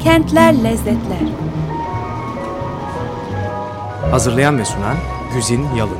Kentler Lezzetler. Hazırlayan ve sunan Güzin Yalın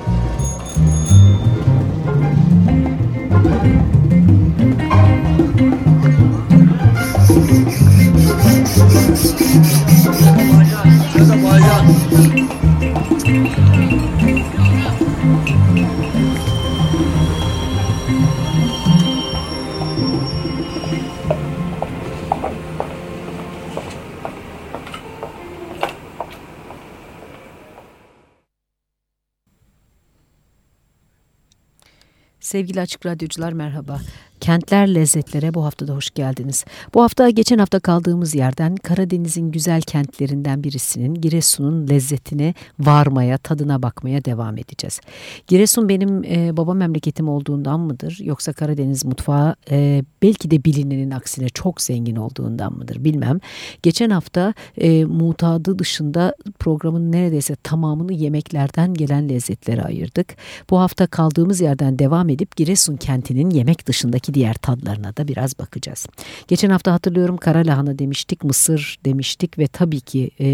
Sevgili Açık Radyocular merhaba. Kentler lezzetlere bu hafta da hoş geldiniz. Bu hafta geçen hafta kaldığımız yerden Karadeniz'in güzel kentlerinden birisinin Giresun'un lezzetine varmaya, tadına bakmaya devam edeceğiz. Giresun benim e, baba memleketim olduğundan mıdır yoksa Karadeniz mutfağı e, belki de bilinenin aksine çok zengin olduğundan mıdır bilmem. Geçen hafta e, mutadı dışında programın neredeyse tamamını yemeklerden gelen lezzetlere ayırdık. Bu hafta kaldığımız yerden devam edip Giresun kentinin yemek dışındaki diğer tadlarına da biraz bakacağız. Geçen hafta hatırlıyorum kara lahana demiştik, mısır demiştik ve tabii ki e,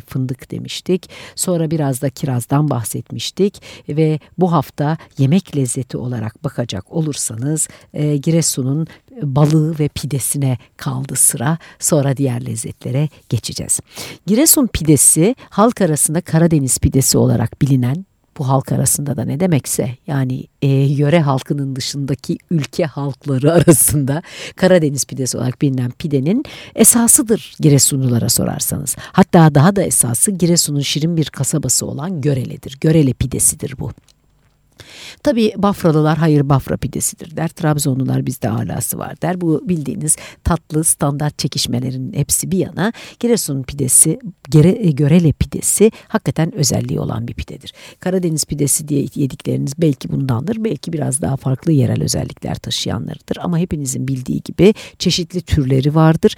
fındık demiştik. Sonra biraz da kirazdan bahsetmiştik ve bu hafta yemek lezzeti olarak bakacak olursanız e, Giresun'un balığı ve pidesine kaldı sıra. Sonra diğer lezzetlere geçeceğiz. Giresun pidesi halk arasında Karadeniz pidesi olarak bilinen bu halk arasında da ne demekse yani e, yöre halkının dışındaki ülke halkları arasında Karadeniz pidesi olarak bilinen pidenin esasıdır Giresunlulara sorarsanız. Hatta daha da esası Giresun'un şirin bir kasabası olan Görele'dir. Görele pidesidir bu. Tabii Bafralılar hayır Bafra pidesidir der. Trabzonlular bizde alası var der. Bu bildiğiniz tatlı standart çekişmelerin hepsi bir yana Giresun pidesi, Gere, e, Görele pidesi hakikaten özelliği olan bir pidedir. Karadeniz pidesi diye yedikleriniz belki bundandır. Belki biraz daha farklı yerel özellikler taşıyanlarıdır. Ama hepinizin bildiği gibi çeşitli türleri vardır.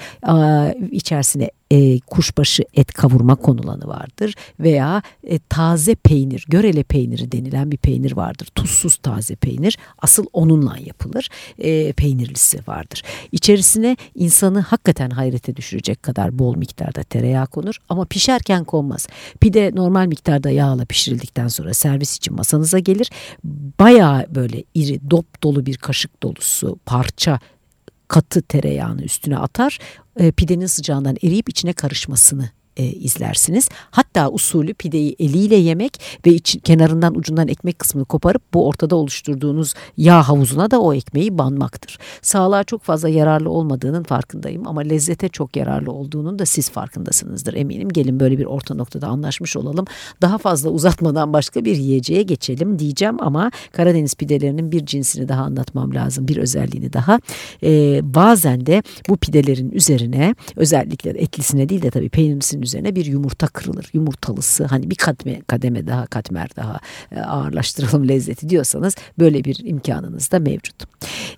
İçerisine e, kuşbaşı et kavurma konulanı vardır veya e, taze peynir, görele peyniri denilen bir peynir vardır. Tuzsuz taze peynir asıl onunla yapılır. E, peynirlisi vardır. İçerisine insanı hakikaten hayrete düşürecek kadar bol miktarda tereyağı konur ama pişerken konmaz. Pide normal miktarda yağla pişirildikten sonra servis için masanıza gelir. Bayağı böyle iri dop dolu bir kaşık dolusu parça katı tereyağını üstüne atar. E, pidenin sıcağından eriyip içine karışmasını e, izlersiniz. Hatta usulü pideyi eliyle yemek ve iç, kenarından ucundan ekmek kısmını koparıp bu ortada oluşturduğunuz yağ havuzuna da o ekmeği banmaktır. Sağlığa çok fazla yararlı olmadığının farkındayım ama lezzete çok yararlı olduğunun da siz farkındasınızdır eminim. Gelin böyle bir orta noktada anlaşmış olalım. Daha fazla uzatmadan başka bir yiyeceğe geçelim diyeceğim ama Karadeniz pidelerinin bir cinsini daha anlatmam lazım. Bir özelliğini daha. Ee, bazen de bu pidelerin üzerine özellikle etlisine değil de tabii peynirlisinin üzerine bir yumurta kırılır. Yumurtalısı hani bir kademe, kademe daha katmer daha e, ağırlaştıralım lezzeti diyorsanız böyle bir imkanınız da mevcut.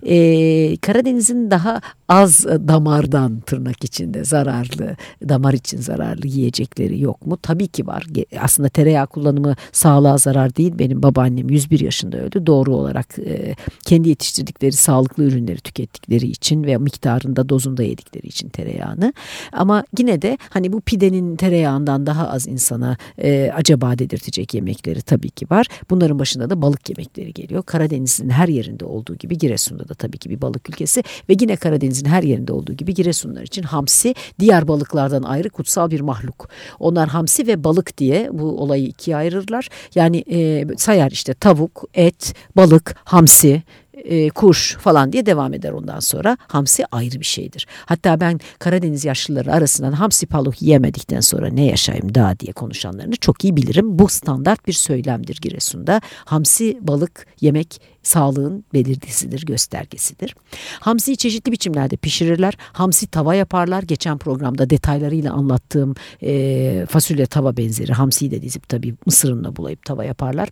Ee, Karadeniz'in daha az damardan tırnak içinde zararlı, damar için zararlı yiyecekleri yok mu? Tabii ki var. Aslında tereyağı kullanımı sağlığa zarar değil. Benim babaannem 101 yaşında öldü. Doğru olarak e, kendi yetiştirdikleri sağlıklı ürünleri tükettikleri için ve miktarında dozunda yedikleri için tereyağını. Ama yine de hani bu pidenin tereyağından daha az insana e, acaba dedirtecek yemekleri tabii ki var. Bunların başında da balık yemekleri geliyor. Karadeniz'in her yerinde olduğu gibi Giresun'da da tabii ki bir balık ülkesi ve yine Karadeniz'in her yerinde olduğu gibi Giresunlar için hamsi diğer balıklardan ayrı kutsal bir mahluk. Onlar hamsi ve balık diye bu olayı ikiye ayırırlar. Yani e, sayar işte tavuk, et, balık, hamsi, e, kuş falan diye devam eder ondan sonra. Hamsi ayrı bir şeydir. Hatta ben Karadeniz yaşlıları arasından hamsi paluk yemedikten sonra ne yaşayayım daha diye konuşanlarını çok iyi bilirim. Bu standart bir söylemdir Giresun'da. Hamsi balık yemek sağlığın belirtisidir, göstergesidir. Hamsiyi çeşitli biçimlerde pişirirler. Hamsi tava yaparlar. Geçen programda detaylarıyla anlattığım e, fasulye tava benzeri hamsiyi de dizip tabii mısırınla bulayıp tava yaparlar.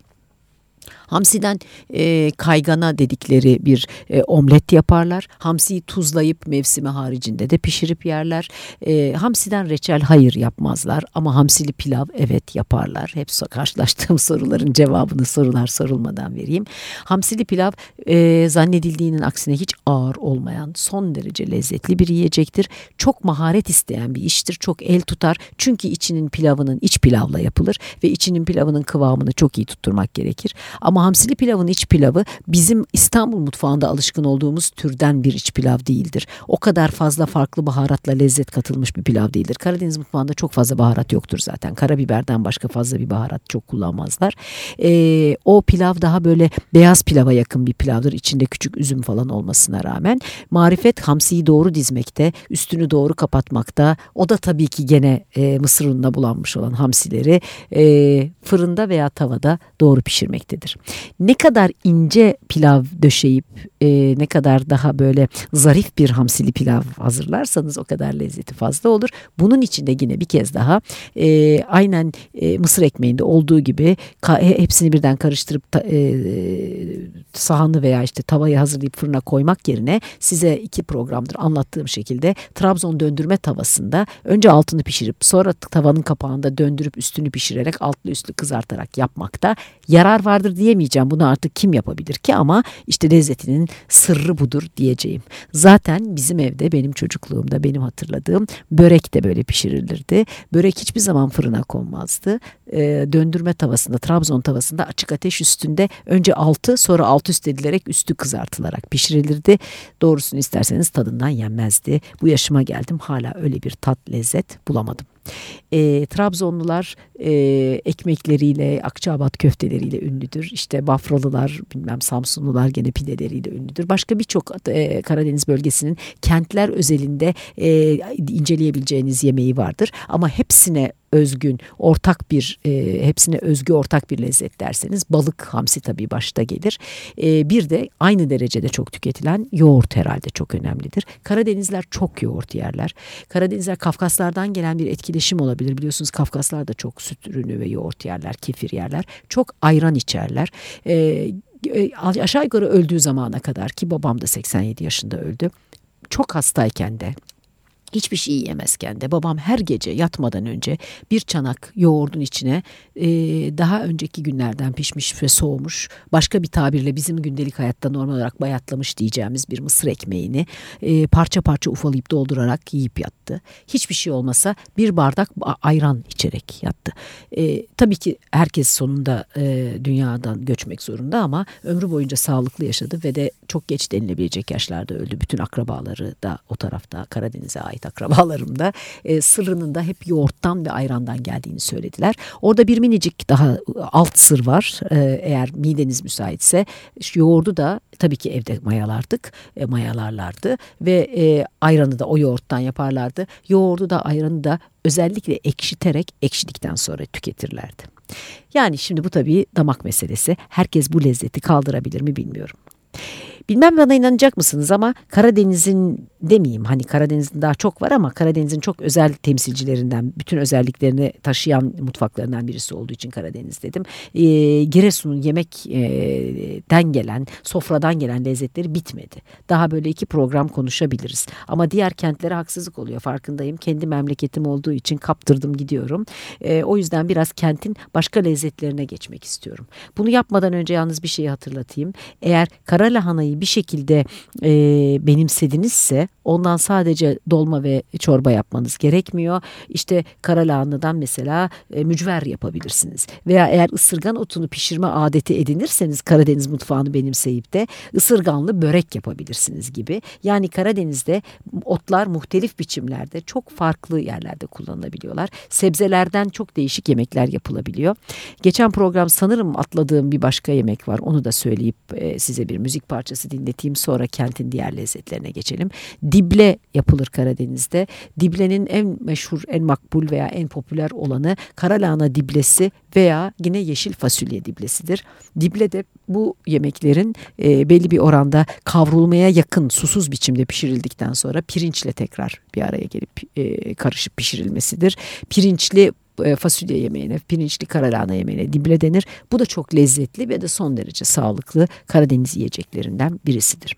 Hamsiden e, kaygana dedikleri bir e, omlet yaparlar. Hamsiyi tuzlayıp mevsimi haricinde de pişirip yerler. E, hamsiden reçel hayır yapmazlar ama hamsili pilav evet yaparlar. Hep karşılaştığım soruların cevabını sorular sorulmadan vereyim. Hamsili pilav e, zannedildiğinin aksine hiç ağır olmayan son derece lezzetli bir yiyecektir. Çok maharet isteyen bir iştir. Çok el tutar. Çünkü içinin pilavının iç pilavla yapılır ve içinin pilavının kıvamını çok iyi tutturmak gerekir. Ama hamsili pilavın iç pilavı bizim İstanbul mutfağında alışkın olduğumuz türden bir iç pilav değildir. O kadar fazla farklı baharatla lezzet katılmış bir pilav değildir. Karadeniz mutfağında çok fazla baharat yoktur zaten. Karabiberden başka fazla bir baharat çok kullanmazlar. Ee, o pilav daha böyle beyaz pilava yakın bir pilavdır. İçinde küçük üzüm falan olmasına rağmen. Marifet hamsiyi doğru dizmekte, üstünü doğru kapatmakta. O da tabii ki gene e, mısır ununa bulanmış olan hamsileri e, fırında veya tavada doğru pişirmektedir. Ne kadar ince pilav döşeyip e, ne kadar daha böyle zarif bir hamsili pilav hazırlarsanız o kadar lezzeti fazla olur. Bunun için de yine bir kez daha e, aynen e, mısır ekmeğinde olduğu gibi hepsini birden karıştırıp ta, e, sahanı veya işte tavayı hazırlayıp fırına koymak yerine size iki programdır anlattığım şekilde Trabzon döndürme tavasında önce altını pişirip sonra tavanın kapağında döndürüp üstünü pişirerek altlı üstlü kızartarak yapmakta yarar vardır diyemeyeceğim. Bunu artık kim yapabilir ki ama işte lezzetinin sırrı budur diyeceğim. Zaten bizim evde benim çocukluğumda benim hatırladığım börek de böyle pişirilirdi. Börek hiçbir zaman fırına konmazdı. Ee, döndürme tavasında, Trabzon tavasında açık ateş üstünde önce altı sonra alt üst edilerek üstü kızartılarak pişirilirdi. Doğrusunu isterseniz tadından yenmezdi. Bu yaşıma geldim hala öyle bir tat lezzet bulamadım. E, Trabzonlular e, ekmekleriyle, Akçabat köfteleriyle ünlüdür. İşte Bafralılar, bilmem Samsunlular gene pideleriyle ünlüdür. Başka birçok e, Karadeniz bölgesinin kentler özelinde e, inceleyebileceğiniz yemeği vardır. Ama hepsine özgün, ortak bir, e, hepsine özgü ortak bir lezzet derseniz balık, hamsi tabii başta gelir. E, bir de aynı derecede çok tüketilen yoğurt herhalde çok önemlidir. Karadenizler çok yoğurt yerler. Karadenizler Kafkaslardan gelen bir etkileşim olabilir. Biliyorsunuz Kafkaslar da çok süt ürünü ve yoğurt yerler, kefir yerler. Çok ayran içerler. E, aşağı yukarı öldüğü zamana kadar ki babam da 87 yaşında öldü. Çok hastayken de hiçbir şey yiyemezken de babam her gece yatmadan önce bir çanak yoğurdun içine e, daha önceki günlerden pişmiş ve soğumuş başka bir tabirle bizim gündelik hayatta normal olarak bayatlamış diyeceğimiz bir mısır ekmeğini e, parça parça ufalayıp doldurarak yiyip yattı. Hiçbir şey olmasa bir bardak ayran içerek yattı. E, tabii ki herkes sonunda e, dünyadan göçmek zorunda ama ömrü boyunca sağlıklı yaşadı ve de çok geç denilebilecek yaşlarda öldü. Bütün akrabaları da o tarafta Karadeniz'e ait ait akrabalarım da e, sırrının da hep yoğurttan ve ayrandan geldiğini söylediler. Orada bir minicik daha alt sır var. E, eğer mideniz müsaitse yoğurdu da tabii ki evde mayalardık, e, mayalarlardı ve e, ayranı da o yoğurttan yaparlardı. Yoğurdu da ayranı da özellikle ekşiterek ekşidikten sonra tüketirlerdi. Yani şimdi bu tabii damak meselesi. Herkes bu lezzeti kaldırabilir mi bilmiyorum. Bilmem bana inanacak mısınız ama Karadeniz'in demeyeyim hani Karadeniz'in daha çok var ama Karadeniz'in çok özel temsilcilerinden bütün özelliklerini taşıyan mutfaklarından birisi olduğu için Karadeniz dedim. E, Giresun'un yemekten gelen sofradan gelen lezzetleri bitmedi. Daha böyle iki program konuşabiliriz. Ama diğer kentlere haksızlık oluyor farkındayım. Kendi memleketim olduğu için kaptırdım gidiyorum. E, o yüzden biraz kentin başka lezzetlerine geçmek istiyorum. Bunu yapmadan önce yalnız bir şeyi hatırlatayım. Eğer kara lahanayı bir şekilde e, benimsedinizse ondan sadece dolma ve çorba yapmanız gerekmiyor. İşte kara mesela e, mücver yapabilirsiniz. Veya eğer ısırgan otunu pişirme adeti edinirseniz Karadeniz mutfağını benimseyip de ısırganlı börek yapabilirsiniz gibi. Yani Karadeniz'de otlar muhtelif biçimlerde çok farklı yerlerde kullanılabiliyorlar. Sebzelerden çok değişik yemekler yapılabiliyor. Geçen program sanırım atladığım bir başka yemek var. Onu da söyleyip e, size bir müzik parçası dinleteyim sonra kentin diğer lezzetlerine geçelim. Dible yapılır Karadeniz'de. Diblenin en meşhur, en makbul veya en popüler olanı karalahana diblesi veya yine yeşil fasulye diblesidir. Dible de bu yemeklerin e, belli bir oranda kavrulmaya yakın susuz biçimde pişirildikten sonra pirinçle tekrar bir araya gelip e, karışıp pişirilmesidir. Pirinçli fasulye yemeğine, pirinçli karalahana yemeğine dible denir. Bu da çok lezzetli ve de son derece sağlıklı Karadeniz yiyeceklerinden birisidir.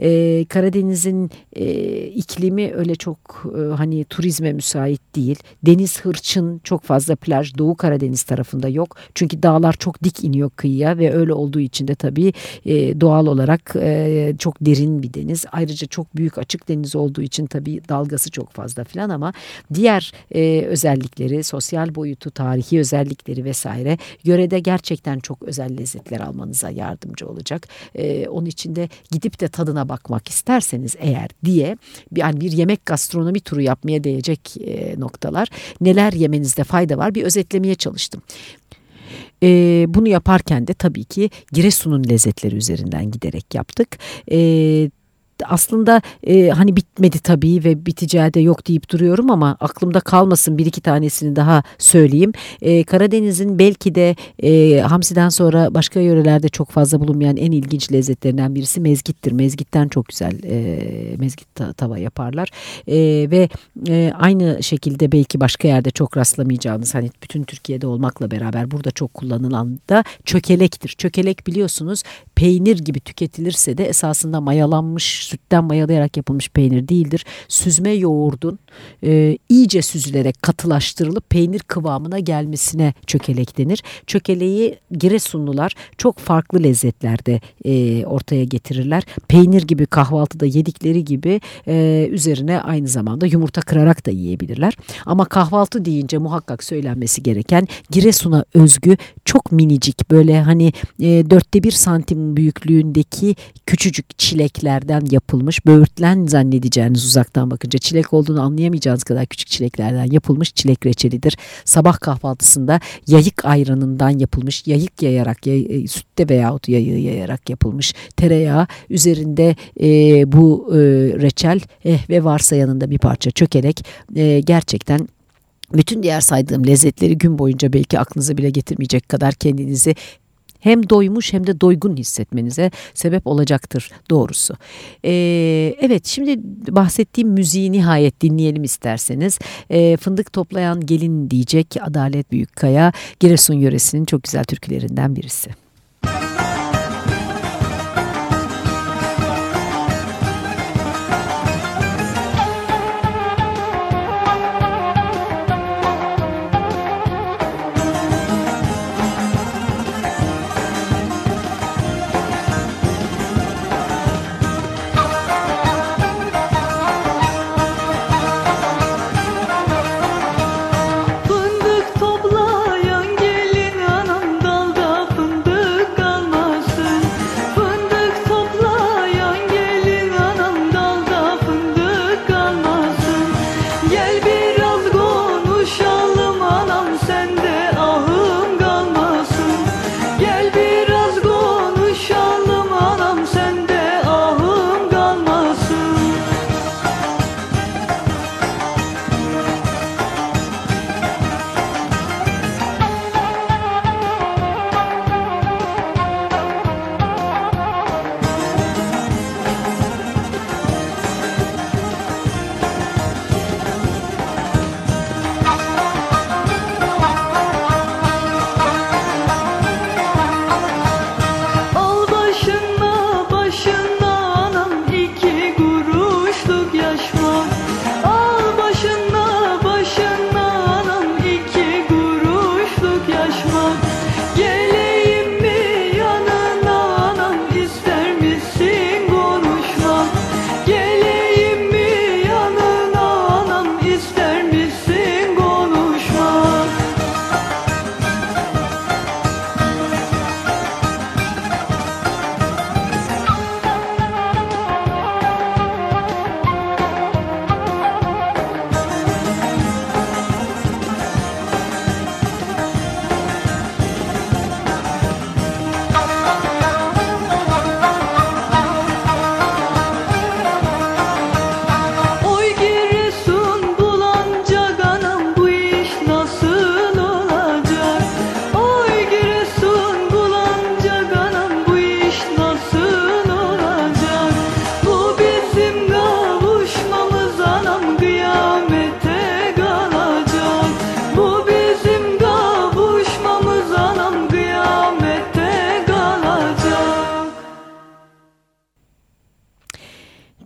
Ee, Karadeniz'in e, iklimi öyle çok e, hani turizme müsait değil. Deniz hırçın çok fazla plaj Doğu Karadeniz tarafında yok. Çünkü dağlar çok dik iniyor kıyıya ve öyle olduğu için de tabii e, doğal olarak e, çok derin bir deniz. Ayrıca çok büyük açık deniz olduğu için tabii dalgası çok fazla filan ama diğer e, özellikleri, sosyal boyutu, tarihi özellikleri vesaire yörede gerçekten çok özel lezzetler almanıza yardımcı olacak. E, onun için de gidip de tadına bakmak isterseniz eğer diye yani bir yemek gastronomi turu yapmaya değecek e, noktalar. Neler yemenizde fayda var bir özetlemeye çalıştım. E, bunu yaparken de tabii ki Giresun'un lezzetleri üzerinden giderek yaptık. E, aslında e, hani bitmedi tabii ve biteceği de yok deyip duruyorum ama aklımda kalmasın bir iki tanesini daha söyleyeyim. E, Karadeniz'in belki de e, hamsiden sonra başka yörelerde çok fazla bulunmayan en ilginç lezzetlerinden birisi mezgittir. Mezgitten çok güzel e, mezgit tava yaparlar e, ve e, aynı şekilde belki başka yerde çok rastlamayacağınız hani bütün Türkiye'de olmakla beraber burada çok kullanılan da çökelektir. Çökelek biliyorsunuz peynir gibi tüketilirse de esasında mayalanmış sütten mayalayarak yapılmış peynir değildir. Süzme yoğurdun e, iyice süzülerek katılaştırılıp peynir kıvamına gelmesine çökelek denir. Çökeleği Giresunlular çok farklı lezzetlerde e, ortaya getirirler. Peynir gibi kahvaltıda yedikleri gibi e, üzerine aynı zamanda yumurta kırarak da yiyebilirler. Ama kahvaltı deyince muhakkak söylenmesi gereken Giresun'a özgü çok minicik böyle hani e, dörtte bir santim büyüklüğündeki küçücük çileklerden yapılmış böğürtlen zannedeceğiniz uzaktan bakınca çilek olduğunu anlayamayacağınız kadar küçük çileklerden yapılmış çilek reçelidir. Sabah kahvaltısında yayık ayranından yapılmış yayık yayarak yay, e, sütte veyahut yayığı yayarak yapılmış tereyağı üzerinde e, bu e, reçel eh, ve varsa yanında bir parça çökelek e, gerçekten bütün diğer saydığım lezzetleri gün boyunca belki aklınıza bile getirmeyecek kadar kendinizi hem doymuş hem de doygun hissetmenize sebep olacaktır doğrusu. Ee, evet şimdi bahsettiğim müziği nihayet dinleyelim isterseniz. Ee, fındık toplayan gelin diyecek Adalet Büyükkaya Giresun yöresinin çok güzel türkülerinden birisi.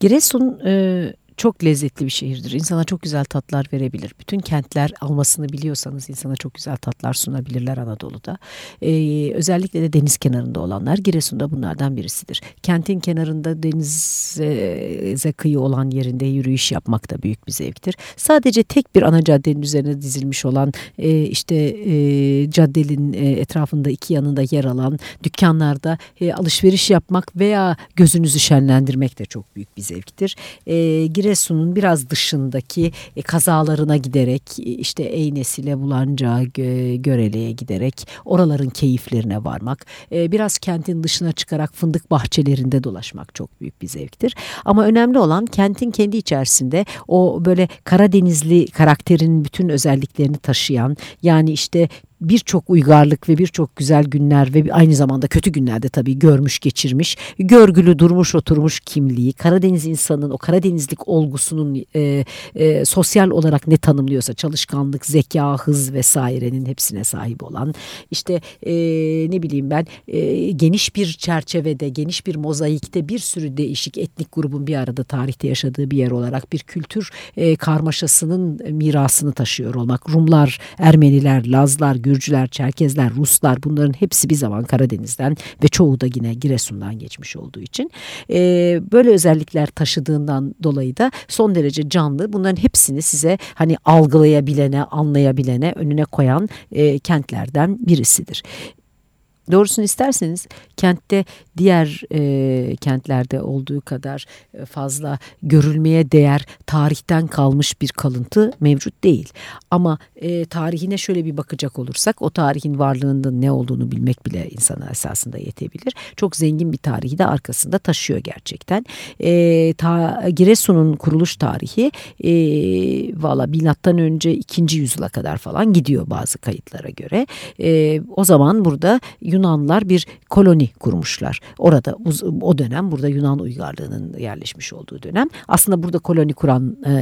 Giresun e, çok lezzetli bir şehirdir. İnsana çok güzel tatlar verebilir. Bütün kentler almasını biliyorsanız insana çok güzel tatlar sunabilirler Anadolu'da. Ee, özellikle de deniz kenarında olanlar Giresun'da bunlardan birisidir. Kentin kenarında denize kıyı olan yerinde yürüyüş yapmak da büyük bir zevktir. Sadece tek bir ana caddenin üzerine dizilmiş olan e, işte e, caddenin e, etrafında iki yanında yer alan dükkanlarda e, alışveriş yapmak veya gözünüzü şenlendirmek de çok büyük bir zevktir. E, Giresun'un biraz dışındaki e, kazalarına giderek e, işte Eynesile, Bulanca, Görele'ye giderek oraların keyiflerine varmak. E, biraz kentin dışına çıkarak fındık bahçelerinde dolaşmak çok büyük bir zevktir. Ama önemli olan kentin kendi içerisinde o böyle Karadenizli karakterin bütün özelliklerini taşıyan yani işte birçok uygarlık ve birçok güzel günler ve aynı zamanda kötü günlerde tabii görmüş geçirmiş, görgülü durmuş oturmuş kimliği, Karadeniz insanının o Karadenizlik olgusunun e, e, sosyal olarak ne tanımlıyorsa çalışkanlık, zeka, hız vesairenin hepsine sahip olan işte e, ne bileyim ben e, geniş bir çerçevede, geniş bir mozaikte bir sürü değişik etnik grubun bir arada tarihte yaşadığı bir yer olarak bir kültür e, karmaşasının mirasını taşıyor olmak. Rumlar, Ermeniler, Lazlar, Gürcüler, Çerkezler, Ruslar bunların hepsi bir zaman Karadeniz'den ve çoğu da yine Giresun'dan geçmiş olduğu için e, böyle özellikler taşıdığından dolayı da son derece canlı. Bunların hepsini size hani algılayabilene, anlayabilene önüne koyan e, kentlerden birisidir. Doğrusunu isterseniz kentte diğer e, kentlerde olduğu kadar e, fazla görülmeye değer tarihten kalmış bir kalıntı mevcut değil. Ama e, tarihine şöyle bir bakacak olursak o tarihin varlığında ne olduğunu bilmek bile insana esasında yetebilir. Çok zengin bir tarihi de arkasında taşıyor gerçekten. E, ta, Giresun'un kuruluş tarihi e, valla milattan önce 2. yüzyıla kadar falan gidiyor bazı kayıtlara göre. E, o zaman burada Yunanlılar bir koloni kurmuşlar. Orada o dönem burada Yunan uygarlığının yerleşmiş olduğu dönem. Aslında burada koloni kuran e,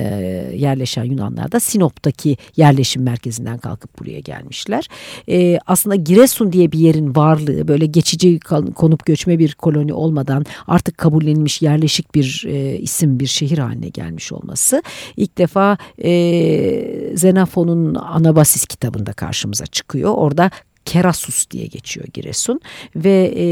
yerleşen Yunanlar da Sinop'taki yerleşim merkezinden kalkıp buraya gelmişler. E, aslında Giresun diye bir yerin varlığı böyle geçici konup göçme bir koloni olmadan artık kabullenilmiş yerleşik bir e, isim bir şehir haline gelmiş olması ilk defa e, Xenofon'un Anabasis kitabında karşımıza çıkıyor. Orada Kerasus diye geçiyor Giresun ve e,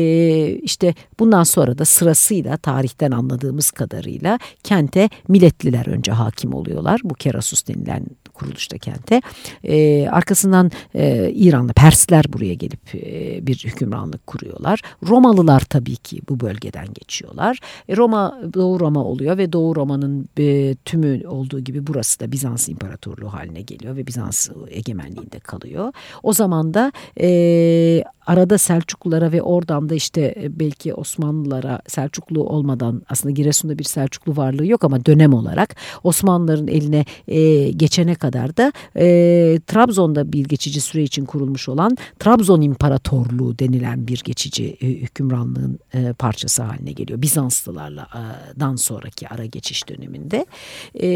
işte bundan sonra da sırasıyla tarihten anladığımız kadarıyla kente milletliler önce hakim oluyorlar. Bu Kerasus denilen kuruluşta kente. E, arkasından e, İranlı Persler buraya gelip e, bir hükümranlık kuruyorlar. Romalılar tabii ki bu bölgeden geçiyorlar. E, Roma Doğu Roma oluyor ve Doğu Roma'nın e, tümü olduğu gibi burası da Bizans İmparatorluğu haline geliyor ve Bizans egemenliğinde kalıyor. O zaman da e, arada Selçuklulara ve oradan da işte e, belki Osmanlılara Selçuklu olmadan aslında Giresun'da bir Selçuklu varlığı yok ama dönem olarak Osmanlıların eline e, geçene kadar da e, Trabzon'da bir geçici süre için kurulmuş olan Trabzon İmparatorluğu denilen bir geçici e, hükümranlığın e, parçası haline geliyor. Bizanslılardan sonraki ara geçiş döneminde e,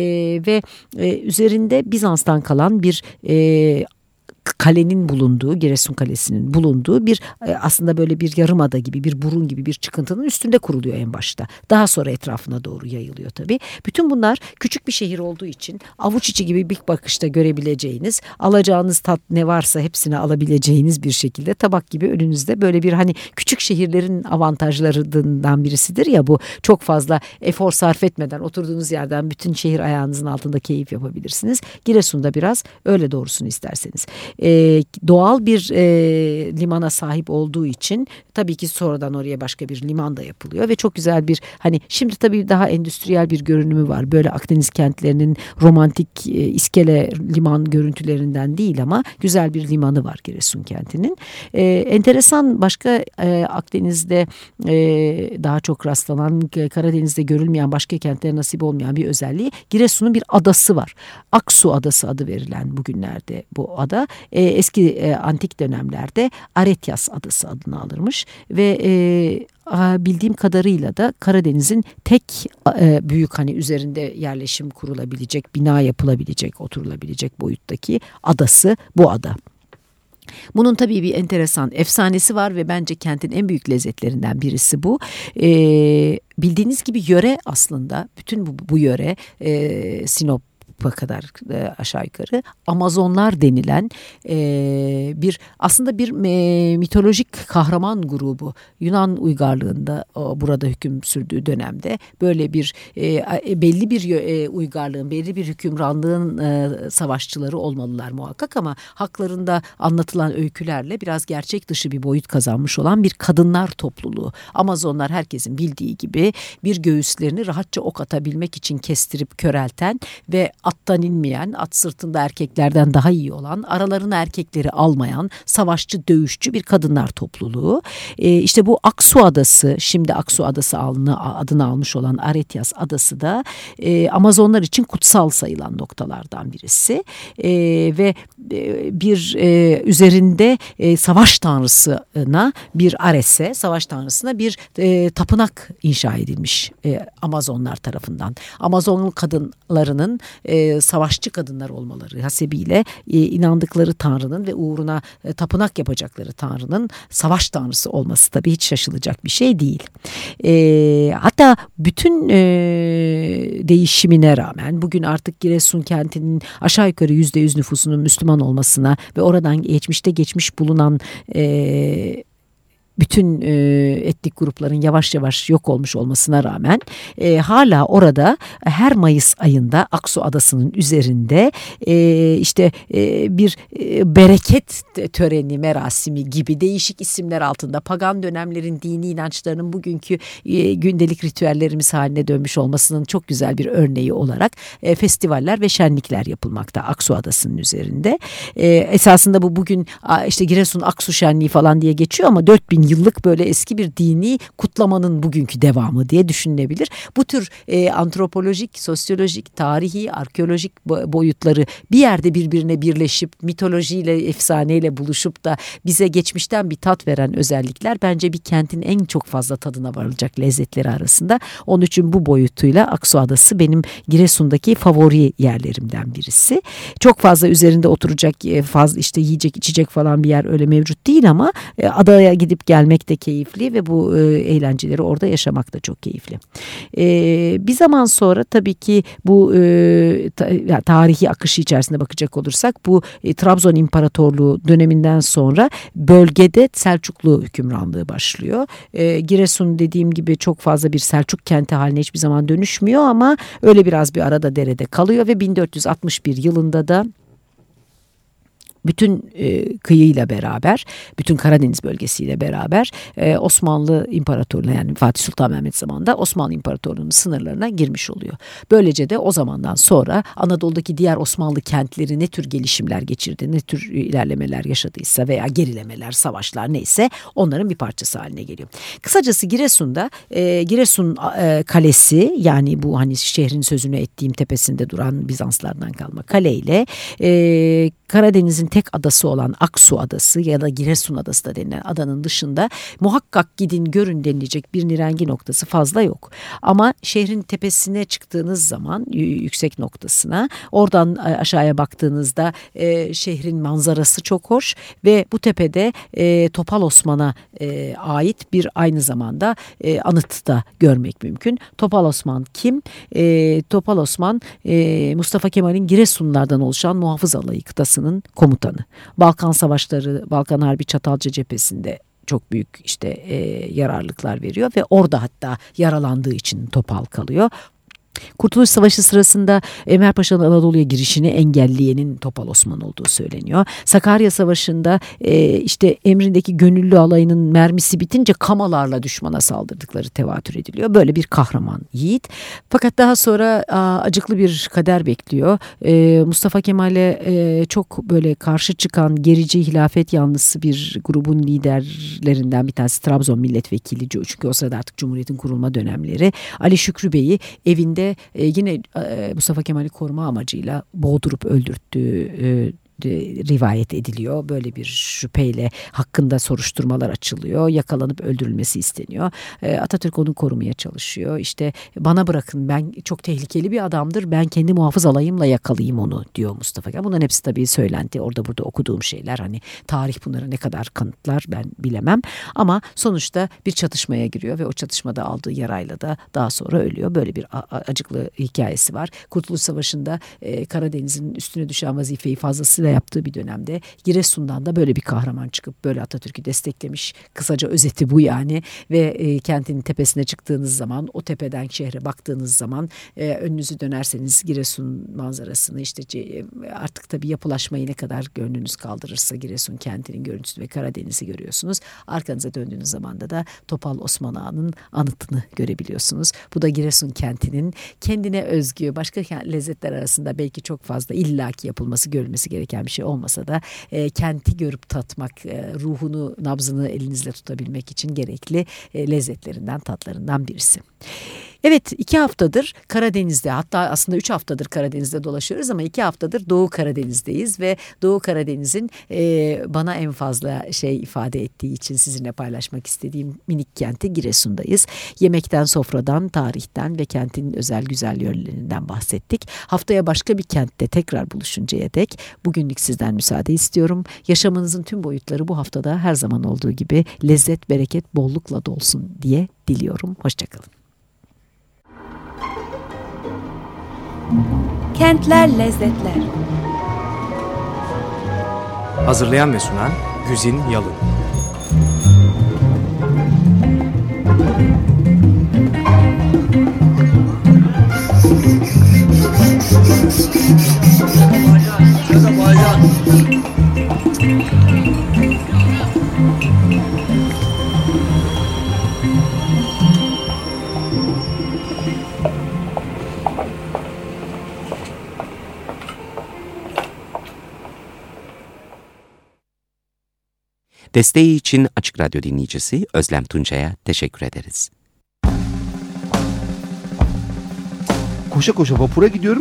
ve e, üzerinde Bizans'tan kalan bir e, kalenin bulunduğu, Giresun Kalesi'nin bulunduğu bir e, aslında böyle bir yarımada gibi, bir burun gibi bir çıkıntının üstünde kuruluyor en başta. Daha sonra etrafına doğru yayılıyor tabii. Bütün bunlar küçük bir şehir olduğu için avuç içi gibi bir bakışta görebileceğiniz, alacağınız tat ne varsa hepsini alabileceğiniz bir şekilde tabak gibi önünüzde böyle bir hani küçük şehirlerin avantajlarından birisidir ya bu çok fazla efor sarf etmeden oturduğunuz yerden bütün şehir ayağınızın altında keyif yapabilirsiniz. Giresun'da biraz öyle doğrusunu isterseniz e, doğal bir e, limana sahip olduğu için tabii ki sonradan oraya başka bir liman da yapılıyor ve çok güzel bir hani şimdi tabii daha endüstriyel bir görünümü var. Böyle Akdeniz kentlerinin romantik e, iskele liman görüntülerinden değil ama güzel bir limanı var Giresun kentinin. E, enteresan başka e, Akdeniz'de e, daha çok rastlanan Karadeniz'de görülmeyen başka kentlere nasip olmayan bir özelliği Giresun'un bir adası var. Aksu adası adı verilen bugünlerde bu ada e, eski e, antik dönemlerde Aretyas adası adını alırmış ve e, bildiğim kadarıyla da Karadeniz'in tek e, büyük hani üzerinde yerleşim kurulabilecek, bina yapılabilecek, oturulabilecek boyuttaki adası bu ada. Bunun tabii bir enteresan efsanesi var ve bence kentin en büyük lezzetlerinden birisi bu. E, bildiğiniz gibi yöre aslında bütün bu, bu yöre e, Sinop kadar e, aşağı yukarı Amazonlar denilen e, bir aslında bir e, mitolojik kahraman grubu Yunan uygarlığında o, burada hüküm sürdüğü dönemde böyle bir e, e belli bir e, uygarlığın belli bir hükümranlığın e, savaşçıları olmalılar muhakkak ama haklarında anlatılan öykülerle biraz gerçek dışı bir boyut kazanmış olan bir kadınlar topluluğu. Amazonlar herkesin bildiği gibi bir göğüslerini rahatça ok atabilmek için kestirip körelten ve attan inmeyen, at sırtında erkeklerden daha iyi olan, aralarına erkekleri almayan, savaşçı, dövüşçü bir kadınlar topluluğu. E, işte bu Aksu Adası, şimdi Aksu Adası adını, almış olan Aretias Adası da e, Amazonlar için kutsal sayılan noktalardan birisi. E, ve e, bir e, üzerinde e, savaş tanrısına bir Ares'e, savaş tanrısına bir e, tapınak inşa edilmiş e, Amazonlar tarafından. Amazon kadınlarının e, savaşçı kadınlar olmaları hasebiyle e, inandıkları tanrının ve uğruna e, tapınak yapacakları tanrının savaş tanrısı olması tabii hiç şaşılacak bir şey değil. E, hatta bütün e, değişimine rağmen bugün artık Giresun kentinin aşağı yukarı yüzde yüz nüfusunun Müslüman olmasına ve oradan geçmişte geçmiş bulunan e, bütün e, etnik grupların yavaş yavaş yok olmuş olmasına rağmen e, hala orada her Mayıs ayında Aksu Adası'nın üzerinde e, işte e, bir e, bereket töreni merasimi gibi değişik isimler altında pagan dönemlerin dini inançlarının bugünkü e, gündelik ritüellerimiz haline dönmüş olmasının çok güzel bir örneği olarak e, festivaller ve şenlikler yapılmakta Aksu Adası'nın üzerinde. E, esasında bu bugün işte Giresun Aksu Şenliği falan diye geçiyor ama 4000 yıllık böyle eski bir dini kutlamanın bugünkü devamı diye düşünülebilir. Bu tür e, antropolojik, sosyolojik, tarihi, arkeolojik boyutları bir yerde birbirine birleşip mitolojiyle, efsaneyle buluşup da bize geçmişten bir tat veren özellikler bence bir kentin en çok fazla tadına varılacak lezzetleri arasında. Onun için bu boyutuyla Aksu Adası benim Giresun'daki favori yerlerimden birisi. Çok fazla üzerinde oturacak e, fazla işte yiyecek içecek falan bir yer öyle mevcut değil ama e, adaya gidip gel gelmek de keyifli ve bu e, eğlenceleri orada yaşamak da çok keyifli. E, bir zaman sonra tabii ki bu e, ta, tarihi akışı içerisinde bakacak olursak bu e, Trabzon İmparatorluğu döneminden sonra bölgede Selçuklu hükümranlığı başlıyor. E, Giresun dediğim gibi çok fazla bir Selçuk kenti haline hiçbir zaman dönüşmüyor ama öyle biraz bir arada derede kalıyor ve 1461 yılında da bütün e, kıyıyla beraber, bütün Karadeniz bölgesiyle beraber e, Osmanlı İmparatorluğu yani Fatih Sultan Mehmet zamanında Osmanlı İmparatorluğu'nun sınırlarına girmiş oluyor. Böylece de o zamandan sonra Anadolu'daki diğer Osmanlı kentleri ne tür gelişimler geçirdi, ne tür ilerlemeler yaşadıysa veya gerilemeler, savaşlar neyse onların bir parçası haline geliyor. Kısacası Giresun'da e, Giresun e, Kalesi yani bu hani şehrin sözünü ettiğim tepesinde duran Bizanslardan kalma kaleyle e, Karadeniz'in tek adası olan Aksu Adası ya da Giresun Adası da denilen adanın dışında muhakkak gidin görün denilecek bir nirengi noktası fazla yok. Ama şehrin tepesine çıktığınız zaman yüksek noktasına oradan e, aşağıya baktığınızda e, şehrin manzarası çok hoş ve bu tepede e, Topal Osman'a e, ait bir aynı zamanda e, anıt da görmek mümkün. Topal Osman kim? E, Topal Osman e, Mustafa Kemal'in Giresunlardan oluşan muhafız alayı kıtasının komutanı. Balkan Savaşları, Balkan Harbi Çatalca cephesinde çok büyük işte e, yararlıklar veriyor ve orada hatta yaralandığı için topal kalıyor. Kurtuluş Savaşı sırasında Enver Paşa'nın Anadolu'ya girişini engelleyenin Topal Osman olduğu söyleniyor. Sakarya Savaşı'nda e, işte emrindeki gönüllü alayının mermisi bitince kamalarla düşmana saldırdıkları tevatür ediliyor. Böyle bir kahraman yiğit. Fakat daha sonra a, acıklı bir kader bekliyor. E, Mustafa Kemal'e e, çok böyle karşı çıkan gerici hilafet yanlısı bir grubun liderlerinden bir tanesi Trabzon milletvekili. Çünkü o sırada artık Cumhuriyet'in kurulma dönemleri. Ali Şükrü Bey'i evinde e, yine e, Mustafa Kemal'i koruma amacıyla boğdurup öldürttüğü e, rivayet ediliyor. Böyle bir şüpheyle hakkında soruşturmalar açılıyor. Yakalanıp öldürülmesi isteniyor. E, Atatürk onu korumaya çalışıyor. İşte bana bırakın ben çok tehlikeli bir adamdır. Ben kendi muhafız alayımla yakalayayım onu diyor Mustafa Kemal. Bunların hepsi tabii söylenti. Orada burada okuduğum şeyler. Hani tarih bunları ne kadar kanıtlar ben bilemem. Ama sonuçta bir çatışmaya giriyor ve o çatışmada aldığı yarayla da daha sonra ölüyor. Böyle bir acıklı hikayesi var. Kurtuluş Savaşı'nda e, Karadeniz'in üstüne düşen vazifeyi fazlasıyla yaptığı bir dönemde Giresun'dan da böyle bir kahraman çıkıp böyle Atatürk'ü desteklemiş. Kısaca özeti bu yani ve e, kentin tepesine çıktığınız zaman o tepeden şehre baktığınız zaman e, önünüzü dönerseniz Giresun manzarasını işte e, artık tabii yapılaşmayı ne kadar gönlünüz kaldırırsa Giresun kentinin görüntüsü ve Karadeniz'i görüyorsunuz. Arkanıza döndüğünüz zaman da Topal Osman Ağa'nın anıtını görebiliyorsunuz. Bu da Giresun kentinin kendine özgü başka lezzetler arasında belki çok fazla illaki yapılması görülmesi gereken bir şey olmasa da e, kenti görüp tatmak, e, ruhunu, nabzını elinizle tutabilmek için gerekli e, lezzetlerinden, tatlarından birisi. Evet iki haftadır Karadeniz'de hatta aslında üç haftadır Karadeniz'de dolaşıyoruz ama iki haftadır Doğu Karadeniz'deyiz ve Doğu Karadeniz'in e, bana en fazla şey ifade ettiği için sizinle paylaşmak istediğim minik kenti Giresun'dayız. Yemekten, sofradan, tarihten ve kentin özel güzel yönlerinden bahsettik. Haftaya başka bir kentte tekrar buluşuncaya dek bugünlük sizden müsaade istiyorum. Yaşamınızın tüm boyutları bu haftada her zaman olduğu gibi lezzet, bereket, bollukla dolsun diye diliyorum. Hoşçakalın. Kentler Lezzetler. Hazırlayan ve sunan Güzin Yalın Desteği için Açık Radyo dinleyicisi Özlem Tunçay'a teşekkür ederiz. Koşa koşa vapura gidiyorum.